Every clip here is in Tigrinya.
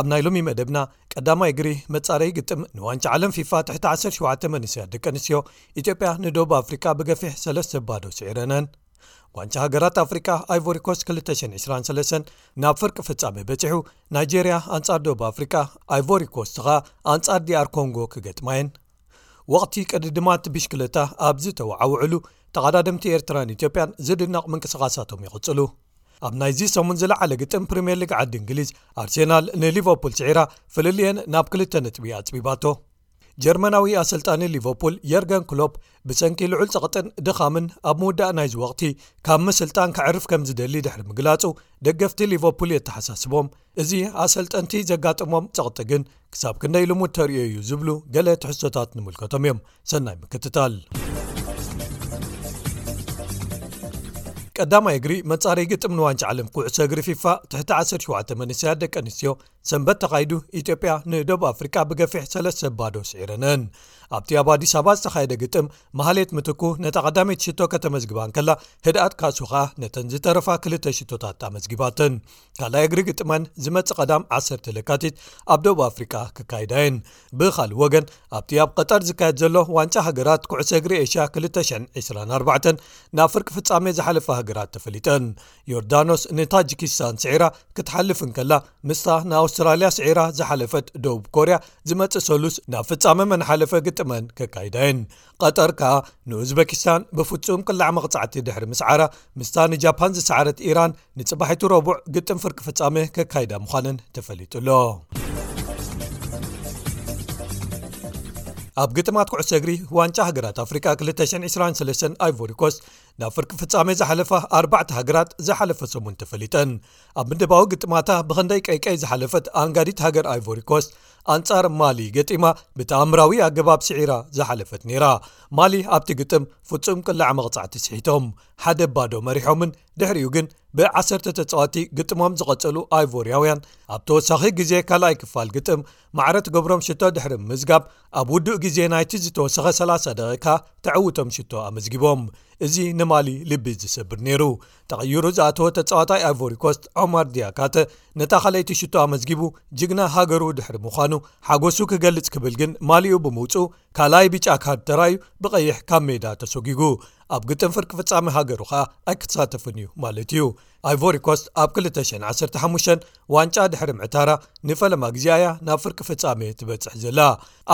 ኣብ ናይ ሎሚ መደብና ቀዳማይ እግሪ መፃረይ ግጥም ንዋንጫ ዓለም ፊፋ ትሕቲ 17 መንስያት ደቂ ኣንስትዮ ኢትዮጵያ ንደቡብ ኣፍሪቃ ብገፊሕ ሰለስተ ባዶ ስዒረነን ዋንጫ ሃገራት ኣፍሪቃ ኣይቮሪኮስ 223 ናብ ፍርቂ ፍፃመ በፂሑ ናይጀርያ ኣንፃር ደቡብ ኣፍሪቃ ኣይቮሪኮስ ተኻ ኣንፃር ዲኣር ኮንጎ ክገጥማየን ወቕቲ ቅድድማት ብሽክለታ ኣብ ዝተወዓውዕሉ ተቐዳደምቲ ኤርትራን ኢትዮጵያን ዝድነቕ ምንቅስቓሳቶም ይቕፅሉ ኣብ ናይዚ ሰሙን ዝለዓለ ግጥም ፕሪምየር ሊግ ዓዲ እንግሊዝ ኣርሴናል ንሊቨርፑል ስዒራ ፍልልየን ናብ ክልተ ነጥቢ ኣጽቢባቶ ጀርመናዊ ኣሰልጣኒ ሊቨርፑል የርገን ክሎፕ ብሰንኪ ልዑል ጸቕጥን ድኻምን ኣብ ምውዳእ ናይዚ ወቕቲ ካብ ምስልጣን ክዕርፍ ከም ዝደሊ ድሕሪ ምግላጹ ደገፍቲ ሊቨርፑል የተሓሳስቦም እዚ ኣሰልጠንቲ ዘጋጥሞም ጸቕጢ ግን ክሳብ ክንደይ ልሙድ ተርእዮ እዩ ዝብሉ ገለ ትሕዝቶታት ንምልከቶም እዮም ሰናይ ምክትታል ቀዳማይ እግሪ መጻረይ ግጥም ንዋንጫ ዓለም ኩዕሶ እግሪ ፊፋ ትሕቲ 17 መንስያት ደቂ ኣንስትዮ ሰንበት ተኻይዱ ኢትዮጵያ ንደብ ኣፍሪቃ ብገፊሕ ሰለስተ ባዶ ስዒረነን ኣብቲ ኣብ ኣዲስ ኣበባ ዝተኻየደ ግጥም መሃሌት ምትኩ ነታ ቀዳመይቲ ሽቶ ከተመዝግባ ንከላ ህድኣት ካሱ ከኣ ነተን ዝተረፋ ክልተ ሽቶታት ኣመዝጊባትን ካልኣይ እግሪ ግጥመን ዝመጽ ቀዳም 1 ለካቲት ኣብ ደቡብ ኣፍሪቃ ክካይዳየን ብካልእ ወገን ኣብቲ ኣብ ቀጠር ዝካየድ ዘሎ ዋንጫ ሃገራት ኩዕሰ እግሪ ኤሽያ 224 ናብ ፍርቂ ፍጻሜ ዝሓለፈ ሃገራት ተፈሊጠን ዮርዳኖስ ንታጂኪስታን ስዒራ ክትሓልፍ እንከላ ምስታ ንኣውስትራልያ ስዒራ ዝሓለፈት ደቡብ ኮርያ ዝመጽእ ሰሉስ ናብ ፍጻሜ መን ሓለፈ ግጥመን ክካይዳየን ቐጠር ከኣ ንኡዝበኪስታን ብፍጹም ቅላዕ መቕጻዕቲ ድሕሪ ምስዓራ ምስታ ንጃፓን ዝሰዓረት ኢራን ንጽባሒቱ ረቡዕ ግጥም ፍርቂ ፍጻመ ከካይዳ ምዃንን ተፈሊጡ ኣሎ ኣብ ግጥማት ኩዕሶ እግሪ ዋንጫ ሃገራት ኣፍሪቃ 223 ኣይቮሪኮስ ናብ ፍርቂ ፍጻመ ዝሓለፋ ኣባዕ ሃገራት ዝሓለፈ ሰሙን ተፈሊጠን ኣብ ምድባዊ ግጥማታ ብክንደይ ቀይቀይ ዝሓለፈት ኣንጋዲት ሃገር ኣይቮሪኮስ ኣንጻር ማሊ ገጢማ ብተኣምራዊ ኣገባብ ስዒራ ዝሓለፈት ነይራ ማሊ ኣብቲ ግጥም ፍጹም ቅላዕ መቕጻዕቲ ስሒቶም ሓደ ባዶ መሪሖምን ድሕሪኡ ግን ብ1ሰተ ተጻዋቲ ግጥሞም ዝቐጸሉ ኣይቮርያውያን ኣብ ተወሳኺ ግዜ ካልኣይ ክፋል ግጥም ማዕረ ትገብሮም ሽቶ ድሕሪ ምዝጋብ ኣብ ውዱእ ግዜ ናይቲ ዝተወሰኸ 30 ደቂካ ተዕውቶም ሽቶ ኣመዝጊቦም እዚ ንማሊ ልቢ ዝሰብር ነይሩ ተቐይሩ ዝኣተወ ተጻዋታይ ኣይቮሪኮስት ዖማር ድያካተ ነታ ኻለይቲ ሽቶ ኣመዝጊቡ ጅግና ሃገሩ ድሕሪ ምዃኑ ሓጎሱ ክገልጽ ክብል ግን ማሊኡ ብምውጽኡ ካልኣይ ቢጫ ካርድ ተራእዩ ብቐይሕ ካብ ሜዳ ተሰጒጉ ኣብ ግጥም ፍርቂ ፍጻሚ ሃገሩ ኸኣ ኣይክትሳተፍን እዩ ማለት እዩ ኣይቮሪኮስት ኣብ 215 ዋንጫ ድሕሪ ምዕታራ ንፈለማ ግዜ ኣያ ናብ ፍርቂ ፍጻሜ ትበጽሕ ዘላ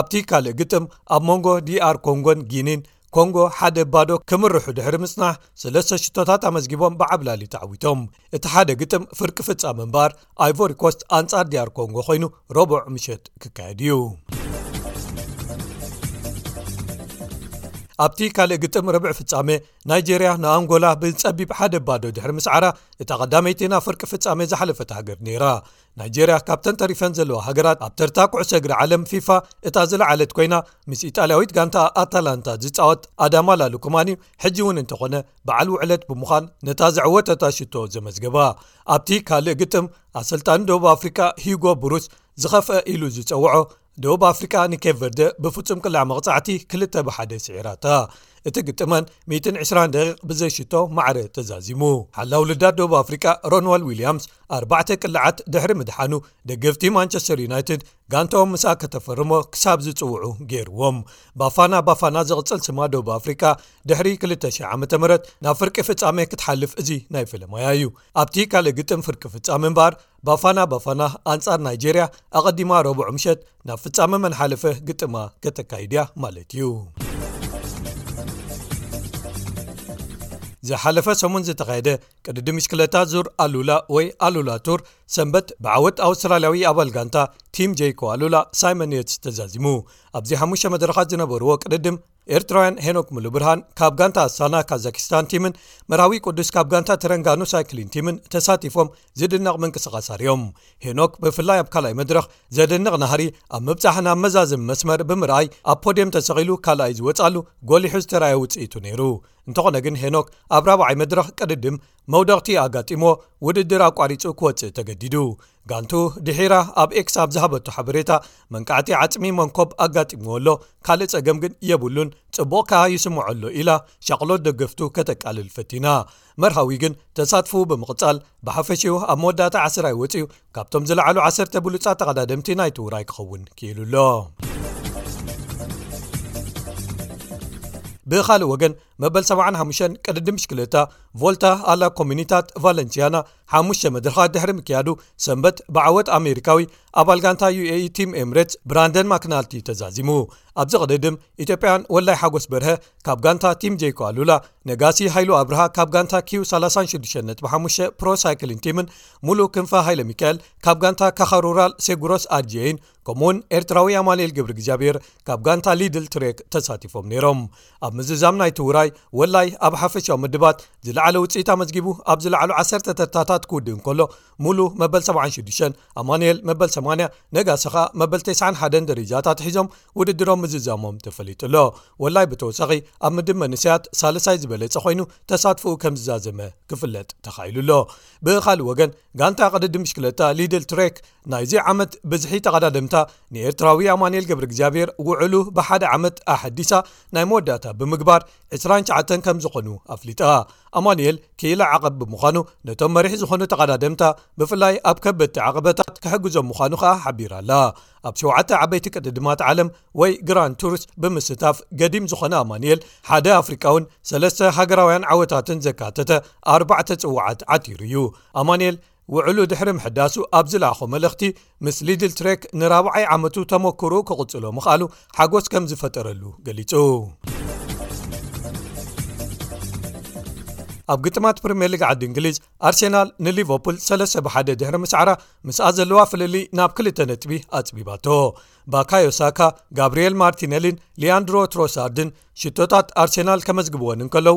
ኣብቲ ካልእ ግጥም ኣብ መንጎ ዲኣር ኮንጎን ጊኒን ኮንጎ ሓደ ባዶ ክምርሑ ድሕሪ ምጽናሕ ስለስተ ሽቶታት ኣመዝጊቦም ብዓብላሊ ተዓዊቶም እቲ ሓደ ግጥም ፍርቂ ፍጻ ምንባር ኣይቮሪኮስት ኣንጻር ድያር ኮንጎ ኮይኑ ረቡዕ ምሸት ክካየድ እዩ ኣብቲ ካልእ ግጥም ረብዒ ፍጻሜ ናይጀርያ ንኣንጎላ ብጸቢብ ሓደ ባዶ ድሕሪ ምስዓራ እታ ቀዳመይቲ ናብ ፍርቂ ፍጻሜ ዝሓለፈት ሃገር ነይራ ናይጀርያ ካብተን ተሪፈን ዘለዋ ሃገራት ኣብ ተርታ ኩዕሶ እግሪ ዓለም ፊፋ እታ ዝለዓለት ኮይና ምስ ኢጣልያዊት ጋንታ ኣታላንታ ዝፃወት ኣዳማ ላሉኩማን እዩ ሕጂ እውን እንተኾነ በዓል ውዕለት ብምዃን ነታ ዘዕወተታ ሽቶ ዘመዝገባ ኣብቲ ካልእ ግጥም ኣሰልጣኒ ደቡብ ኣፍሪካ ሂጎ ብሩስ ዝኸፍአ ኢሉ ዝፀውዖ ደቡብ ኣፍሪቃ ንኬብ ቨርደ ብፍጹም ቅላዕ መቕጻዕቲ ክልተ ብሓደ ስዒራታ እቲ ግጥመን 120 ደቂቕ ብዘይሽቶ ማዕረ ተዛዚሙ ሓላው ልዳት ደቡብ ኣፍሪቃ ሮንዋል ዊልያምስ ኣርባዕተ ቅላዓት ድሕሪ ምድሓኑ ደገፍቲ ማንቸስተር ዩናይትድ ጋንታኦም ምስኣ ከተፈርሞ ክሳብ ዝጽውዑ ገይርዎም ባፋና ባፋና ዘቕጽል ስማ ደቡብ ኣፍሪቃ ድሕሪ 200 ዓ ምት ናብ ፍርቂ ፍጻሜ ክትሓልፍ እዚ ናይ ፈለማያ እዩ ኣብቲ ካልእ ግጥም ፍርቂ ፍጻሜ እምበኣር ባፋና ባፋና ኣንጻር ናይጀርያ ኣቐዲማ ረቡዕ ምሸት ናብ ፍጻመ መንሓለፈ ግጥማ ከተካይድ እያ ማለት እዩ ዝሓለፈ ሰሙን ዝተኻየደ ቅድዲ ምሽክለታ ዙር ኣሉላ ወይ ኣሉላ ቱር ሰንበት ብዓወት ኣውስትራልያዊ ኣባል ጋንታ ቲም ጀይኮ ኣሉላ ሳይመንየት ዝተዛዚሙ ኣብዚ ሓሙሽተ መድረኻት ዝነበርዎ ቅድድም ኤርትራውያን ሄኖክ ሙሉብርሃን ካብ ጋንታ ኣስታና ካዛኪስታን ቲምን መራዊ ቅዱስ ካብ ጋንታ ተረንጋኑ ሳይክሊን ቲምን ተሳቲፎም ዝድነቕ ምንቅስቓስ ኣርዮም ሄኖክ ብፍላይ ኣብ ካልኣይ መድረኽ ዘድንቕ ናህሪ ኣብ ምብጻሕ ናብ መዛዝም መስመር ብምርኣይ ኣብ ፖድየም ተሰቒሉ ካልኣይ ዝወጻሉ ጎሊሑ ዝተራየ ውጽኢቱ ነይሩ እንተኾነ ግን ሄኖክ ኣብ ራብዓይ መድረኽ ቅድድም መውደቕቲ ኣጋጢሞ ውድድር ኣቋሪጹ ክወጽእ ተገዲዱ ጋንቱ ድሒራ ኣብ ኤክስ ኣብ ዝሃበቱ ሓበሬታ መንቃዕቲ ዓፅሚ መንኮብ ኣጋጢምዎ ኣሎ ካልእ ጸገም ግን የብሉን ጽቡቕ ከኣ ይስምዖ ኣሎ ኢላ ሻቕሎት ደገፍቱ ከተቃልል ፈቲና መርሃዊ ግን ተሳትፉ ብምቕጻል ብሓፈሽኡ ኣብ መወዳእታ ዓስራይ ወፅኡ ካብቶም ዝለዓሉ ዓሰርተ ብሉፃ ተቐዳደምቲ ናይቲ ውራይ ክኸውን ክኢሉ ኣሎ ብኻልእ ወገን መበል ሰብዓን ሓሙሽተን ቅድድም ብሽክለታ ቮልታ ኣላ ኮሚኒታት ቫለንቲያና ሓሙሽተ መድረኻት ድሕሪ ምክያዱ ሰንበት ብዓወት ኣሜሪካዊ ኣባል ጋንታ ዩae ቲም ኤምሬትስ ብራንደን ማክናልቲ ተዛዚሙ ኣብዚ ቅድድም ኢትዮጵያን ወላይ ሓጎስ በርሀ ካብ ጋንታ ቲም ጀይኮ ኣሉላ ነጋሲ ሃይሉ ኣብርሃ ካብ ጋንታ ኪው 365 ፕሮሳይክሊን ቲምን ሙሉእ ክንፋ ሃይለ ሚካኤል ካብ ጋንታ ካኻሩራል ሴጉሮስ ኣድየይን ከምኡውን ኤርትራዊ ኣማልኤል ግብሪ እግዚኣብሔር ካብ ጋንታ ሊድል ትሬክ ተሳቲፎም ነይሮም ኣብ ምዝዛም ናይቲ ውራይ ወላይ ኣብ ሓፈሻዊ ምድባት ዝለዓለ ውፅኢት ኣመዝጊቡ ኣብ ዝለዓሉ 1ሰተ ተርታታት ክውድእ እንከሎ ሙሉ መበል 76 ኣማንኤል መበል 8 ነጋሰኻ መበል 91 ደረጃታት ሒዞም ውድድሮም ምዝዛሞም ተፈሊጡ ኣሎ ወላይ ብተወሳኺ ኣብ ምድብ መንሰያት ሳለሳይ ዝበለፀ ኮይኑ ተሳትፎኡ ከም ዝዛዘመ ክፍለጥ ተኻኢሉ ኣሎ ብካልእ ወገን ጋንታ ቅድዲ ምሽክለታ ሊድል ትሬክ ናይዚ ዓመት ብዝሒ ተቐዳደምታ ንኤርትራዊ ኣማኒኤል ገብረእግዚኣብሄር ውዕሉ ብሓደ ዓመት ኣሐዲሳ ናይ መወዳእታ ብምግባር 29 ከም ዝኾኑ ኣፍሊጣ። ኣማኒኤል ክኢላ ዓቐብ ብምዃኑ ነቶም መሪሕ ዝኾኑ ተቐዳደምታ ብፍላይ ኣብ ከበድቲ ዓቐበታት ክሕግዞም ምዃኑ ከኣ ሓቢራ ኣላ። ኣብ ሸውዓተ ዓበይቲ ቅድድማት ዓለም ወይ ግራንድ ቱርስ ብምስታፍ ገዲም ዝኾነ ኣማኒኤል ሓደ ኣፍሪቃውን ሰለስተ ሃገራውያን ዓወታትን ዘካተተ ኣርባዕተ ጽዋዓት ዓቲሩ እዩ። ኣማኒኤል ውዕሉ ድሕሪ ምሕዳሱ ኣብ ዝለኣኾ መልእኽቲ ምስ ሊድል ትሬክ ንራብዓይ ዓመቱ ተመክሩ ክቕጽሎ ምኽኣሉ ሓጎስ ከም ዝፈጠረሉ ገሊጹ ኣብ ግጥማት ፕሪምየር ሊግ ዓዲ እንግሊዝ ኣርሴናል ንሊቨርፑል 3 ብሓደ ድሕሪ ምስዕራ ምስኣ ዘለዋ ፍልሊ ናብ ክልተ ነጥቢ ኣፅቢባቶ ባካዮሳካ ጋብርኤል ማርቲነሊን ሊያንድሮ ትሮሳርድን ሽቶታት ኣርሴናል ከመዝግብዎን እንከለዉ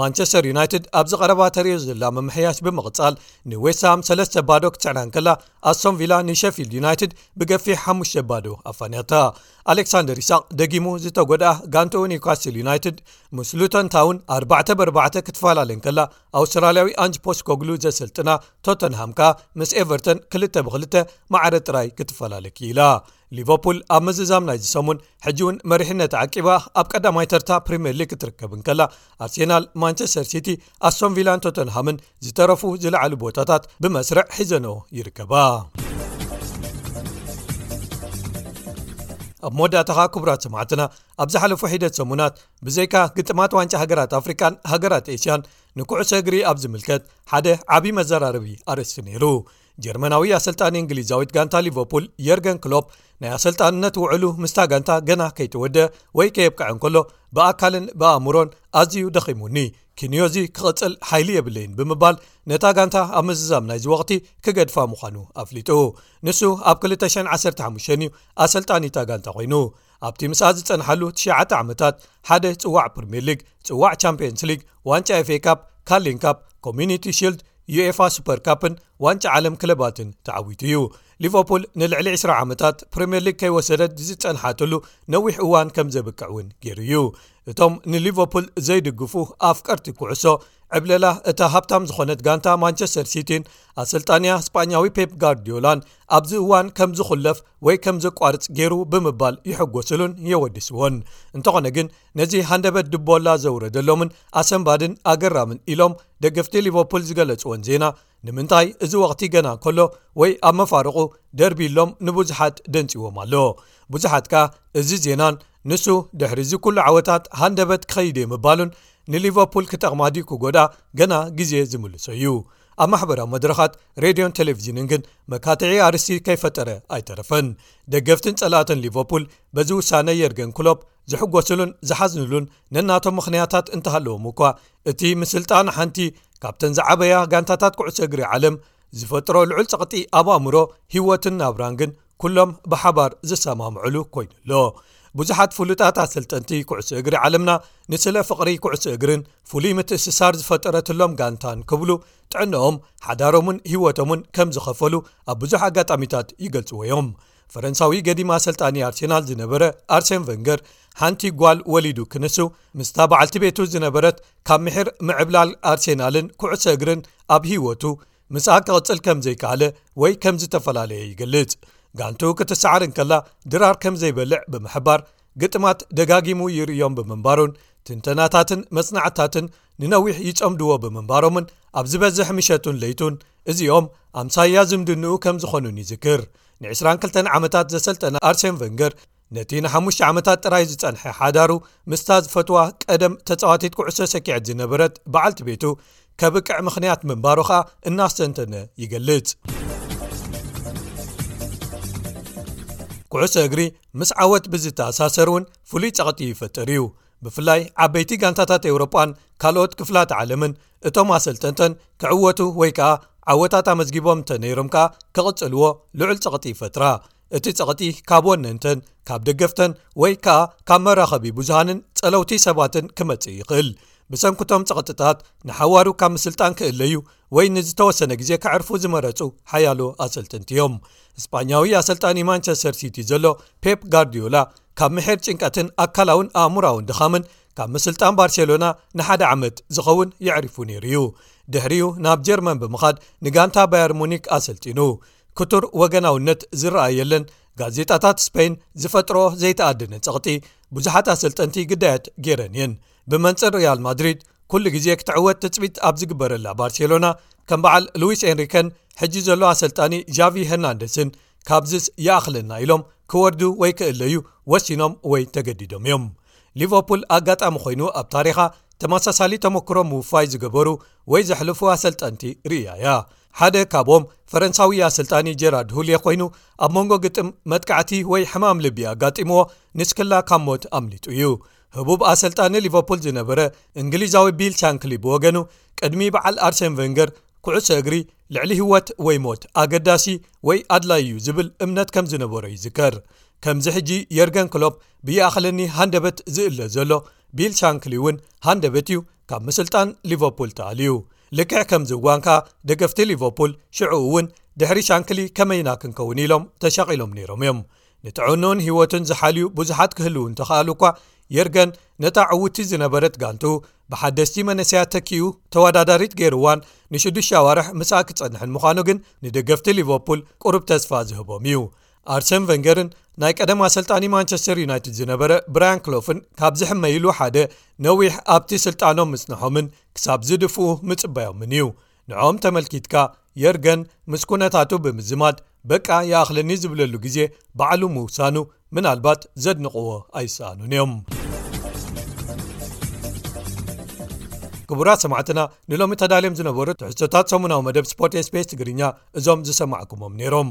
ማንቸስተር ዩናይትድ ኣብዚ ቀረባ ተርእዮ ዘላ ምምሕያሽ ብምቕጻል ንዌስትሃም ሰለስተ ባዶ ክትስዕራ እንከላ ኣስቶን ቪላ ንሸፊልድ ዩናይትድ ብገፊሕ ሓሙሽተ ባዶ ኣፋንያታ ኣሌክሳንደር ይሳቅ ደጊሙ ዝተጎድኣ ጋንተኡ ኒውካስትል ዩናይትድ ምስ ሉተንታውን ኣርባዕተ በርባዕተ ክትፈላለ እንከላ ኣውስትራልያዊ ኣንጅ ፖስት ኮግሉ ዘሰልጥና ቶተንሃምካ ምስ ኤቨርተን ክልተ ብክልተ ማዕረ ጥራይ ክትፈላለ ክኢላ ሊቨርፑል ኣብ ምዝዛም ናይዚ ሰሙን ሕጂ እውን መሪሕነት ዓቂባ ኣብ ቀዳማይ ተርታ ፕሪምየር ሊግ ክትርከብ እንከላ ኣርሴናል ማንቸስተር ሲቲ ኣስቶንቪላን ቶተንሃምን ዝተረፉ ዝለዓሉ ቦታታት ብመስርዕ ሒዘኖ ይርከባ ኣብ መወዳእታኻ ክቡራት ሰማዕትና ኣብ ዝሓለፉ ሒደት ሰሙናት ብዘይካ ግጥማት ዋንጫ ሃገራት ኣፍሪቃን ሃገራት ኤስያን ንኩዕሶ እግሪ ኣብ ዝምልከት ሓደ ዓብዪ መዘራርቢ ኣርእስቲ ነይሩ ጀርመናዊ ኣሰልጣኒ እንግሊዛዊት ጋንታ ሊቨርፑል የርገን ክሎፕ ናይ ኣሰልጣንነት ውዕሉ ምስታ ጋንታ ገና ከይተወደ ወይ ከየብቅዐ እንከሎ ብኣካልን ብኣእምሮን ኣዝዩ ደኺሙኒ ኪንዮዚ ክቕጽል ሓይሊ የብለይን ብምባል ነታ ጋንታ ኣብ ምዝዛም ናይዚ ወቕቲ ክገድፋ ምዃኑ ኣፍሊጡ ንሱ ኣብ 215 እዩ ኣሰልጣኒታ ጋንታ ኮይኑ ኣብቲ ምስኣ ዝጸንሓሉ ትሽተ ዓመታት ሓደ ጽዋዕ ፕሪምየር ሊግ ጽዋዕ ቻምፕንስ ሊግ ዋንጫ ኤፍካፕ ካሊንካፕ ኮሚኒቲ ሽልድ ዩኤፋ ሱፐር ካፕን ዋንጫ ዓለም ክለባትን ተዓዊቱ እዩ ሊቨርፑል ንልዕሊ 20 ዓመታት ፕሪምየር ሊግ ከይወሰደት ዝጸንሓትሉ ነዊሕ እዋን ከም ዘብቅዕ እውን ገይሩ እዩ እቶም ንሊቨርፑል ዘይድግፉ ኣፍቀርቲ ኩዕሶ ዕብለላ እታ ሃብታም ዝኾነት ጋንታ ማንቸስተር ሲቲን ኣሰልጣንያ ስጳኛዊ ፔፕ ጋርድዮላን ኣብዚ እዋን ከም ዝኹለፍ ወይ ከም ዘቋርጽ ገይሩ ብምባል ይሕጎስሉን የወድስዎን እንተኾነ ግን ነዚ ሃንደበት ድቦላ ዘውረደሎምን ኣሰንባድን ኣገራምን ኢሎም ደገፍቲ ሊቨርፑል ዝገለጽዎን ዜና ንምንታይ እዚ ወቅቲ ገና ከሎ ወይ ኣብ መፋርቑ ደርቢ ሎም ንብዙሓት ደንፂዎም ኣሎ ብዙሓት ከኣ እዚ ዜናን ንሱ ድሕሪ እዚ ኩሉ ዓወታት ሃንደበት ክኸይድ የ ምባሉን ንሊቨርፑል ክጠቕማ ዲዩ ክጎዳ ገና ግዜ ዝምልሶ እዩ ኣብ ማሕበራዊ መድረኻት ሬድዮን ቴሌቭዥንን ግን መካትዒ ኣርስቲ ከይፈጠረ ኣይተረፈን ደገፍትን ጸላእትን ሊቨርፑል በዚ ውሳነ የርገን ክሎፕ ዝሕጎስሉን ዝሓዝንሉን ነናቶ ምኽንያታት እንተሃለዎም እኳ እቲ ምስልጣን ሓንቲ ካብተን ዝዓበያ ጋንታታት ኩዕሶ እግሪ ዓለም ዝፈጥሮ ልዑል ጸቕጢ ኣብ ኣእምሮ ህይወትን ናብራን ግን ኩሎም ብሓባር ዝሰማምዕሉ ኮይኑ ኣሎ ብዙሓት ፍሉጣት ኣሰልጠንቲ ኩዕሶ እግሪ ዓለምና ንስለ ፍቕሪ ኩዕሶ እግርን ፍሉይ ምትእስሳር ዝፈጠረትሎም ጋንታን ክብሉ ጥዕንኦም ሓዳሮምን ህይወቶምን ከም ዝኸፈሉ ኣብ ብዙሕ ኣጋጣሚታት ይገልጽዎ እዮም ፈረንሳዊ ገዲማ ኣሰልጣኒ ኣርሴናል ዝነበረ ኣርሴን ቨንገር ሓንቲ ጓል ወሊዱ ክንሱ ምስታ በዓልቲ ቤቱ ዝነበረት ካብ ምሕር ምዕብላል ኣርሴናልን ኩዕሶ እግርን ኣብ ህይወቱ ምስኣ ክቕጽል ከም ዘይከኣለ ወይ ከም ዝተፈላለየ ይገልጽ ጋንቱ ክትሰዓር እንከላ ድራር ከም ዘይበልዕ ብምሕባር ግጥማት ደጋጊሙ ይርእዮም ብምንባሩን ትንተናታትን መጽናዕታትን ንነዊሕ ይጸምድዎ ብምንባሮምን ኣብ ዝበዝሕ ምሸቱን ለይቱን እዚኦም ኣምሳያ ዝምድንኡ ከም ዝኾኑን ይዝክር ን22 ዓመታት ዘሰልጠና ኣርሴን ቨንገር ነቲ ንሓሙሽተ ዓመታት ጥራይ ዝጸንሐ ሓዳሩ ምስታ ዝፈትዋ ቀደም ተጻዋቲት ኩዕሶ ሰኪዐት ዝነበረት በዓልቲ ቤቱ ከብቅዕ ምኽንያት ምንባሩ ኸኣ እናስተንተነ ይገልጽ ኩዕሶ እግሪ ምስ ዓወት ብዝተኣሳሰር እውን ፍሉይ ጸቕጢ ይፈጥር እዩ ብፍላይ ዓበይቲ ጋንታታት ኤውሮጳን ካልኦት ክፍላት ዓለምን እቶም ኣሰልጠንተን ክዕወቱ ወይ ከኣ ዓወታት ኣመዝጊቦም እንተ ነይሮም ከኣ ክቕጽልዎ ልዑል ጸቕጢ ይፈጥራ እቲ ጸቕጢ ካብ ወነንተን፣ ካብ ደገፍተን ወይ ከኣ ካብ መራኸቢ ብዙሃንን ጸለውቲ ሰባትን ክመጽእ ይኽእል። ብሰንኩ'ቶም ጸቕጥታት ንሓዋሩ ካብ ምስልጣን ክእለዩ ወይ ንዝተወሰነ ግዜ ከዕርፉ ዝመረጹ ሓያሎ ኣሰልጥንቲ እዮም። ስጳኛዊ ኣሰልጣኒ ማንቸስተር ሲቲ ዘሎ ፔፕ ጋርድዮላ ካብ ምሒር ጭንቀትን ኣካላውን ኣእምሮኣውን ድኻምን ካብ ምስልጣን ባርሴሎና ንሓደ ዓመት ዝኸውን የዕሪፉ ነይሩ'ዩ። ድሕሪኡ ናብ ጀርመን ብምኻድ ንጋንታ ባየር ሙኒክ ኣሰልጢኑ። ክቱር ወገናውነት ዝረኣየለን ጋዜጣታት ስፐይን ዝፈጥሮ ዘይተኣደነ ጸቕጢ ብዙሓት ኣሰልጠንቲ ግዳያት ገይረን እየን ብመንፅር ርያል ማድሪድ ኩሉ ግዜ ክትዕወት ትፅቢት ኣብ ዝግበረላ ባርሴሎና ከም በዓል ሉዊስ ኤንሪከን ሕጂ ዘሎ ኣሰልጣኒ ዣቪ ሄርናንደስን ካብዝስ ይኣኽለና ኢሎም ክወርዱ ወይ ክእለዩ ወሲኖም ወይ ተገዲዶም እዮም ሊቨርፑል ኣጋጣሚ ኮይኑ ኣብ ታሪኻ ተመሳሳሊ ተመክሮ ምውፋይ ዝገበሩ ወይ ዘሕልፉ ኣሰልጠንቲ ርእያ እያ። ሓደ ካብኦም ፈረንሳዊ ኣሰልጣኒ ጀራርድ ሁልየ ኮይኑ ኣብ መንጎ ግጥም መጥቃዕቲ ወይ ሕማም ልቢ ኣጋጢምዎ ንስክላ ካብ ሞት ኣምሊጡ እዩ። ህቡብ ኣሰልጣኒ ሊቨርፑል ዝነበረ እንግሊዛዊ ቢል ሻንክሊ ብወገኑ ቅድሚ በዓል ኣርሴን ቨንገር ኩዕሶ እግሪ ልዕሊ ህይወት ወይ ሞት ኣገዳሲ ወይ ኣድላይ እዩ ዝብል እምነት ከም ዝነበሮ ይዝከር። ከምዚ ሕጂ የርገን ክሎፕ ብይኣኽለኒ ሃንደበት ዝእለ ዘሎ ቢል ሻንክሊ እውን ሃንደበት እዩ ካብ ምስልጣን ሊቨርፑል ተኣልዩ። ልክዕ ከምዚ እዋን ከኣ ደገፍቲ ሊቨርፑል ሽዑ እውን ድሕሪ ሻንክሊ ከመይ ኢና ክንከውን ኢሎም ተሻቒሎም ነይሮም እዮም። ንጥዕንኡን ህይወቱን ዝሓልዩ ብዙሓት ክህልው እንተኸኣሉ እኳ የርገን ነታ ዕውቲ ዝነበረት ጋንቱ ብሓደስቲ መነሰያት ተኪኡ ተወዳዳሪት ገይርዋን ንሽዱሽተ ኣዋርሕ ምስኣ ክጸንሕን ምዃኑ ግን ንደገፍቲ ሊቨርፑል ቁሩብ ተስፋ ዝህቦም እዩ። ኣርሰን ቨንገርን ናይ ቀደም ኣሰልጣኒ ማንቸስተር ዩናይትድ ዝነበረ ብራያን ክሎፍን ካብ ዝሕመይሉ ሓደ ነዊሕ ኣብቲ ስልጣኖም ምጽንሖምን ክሳብ ዝድፍኡ ምጽባዮምን እዩ ንኦም ተመልኪትካ የርገን ምስ ኩነታቱ ብምዝማድ በቃ ይኣኽለኒ ዝብለሉ ግዜ ባዕሉ ምውሳኑ ምናልባት ዘድንቕዎ ኣይሰኣኑን እዮም ክቡራት ሰማዕትና ንሎሚ ተዳልዮም ዝነበሩ ትሕዝቶታት ሰሙናዊ መደብ ስፖርት ስፔስ ትግርኛ እዞም ዝሰማዕኩሞም ነይሮም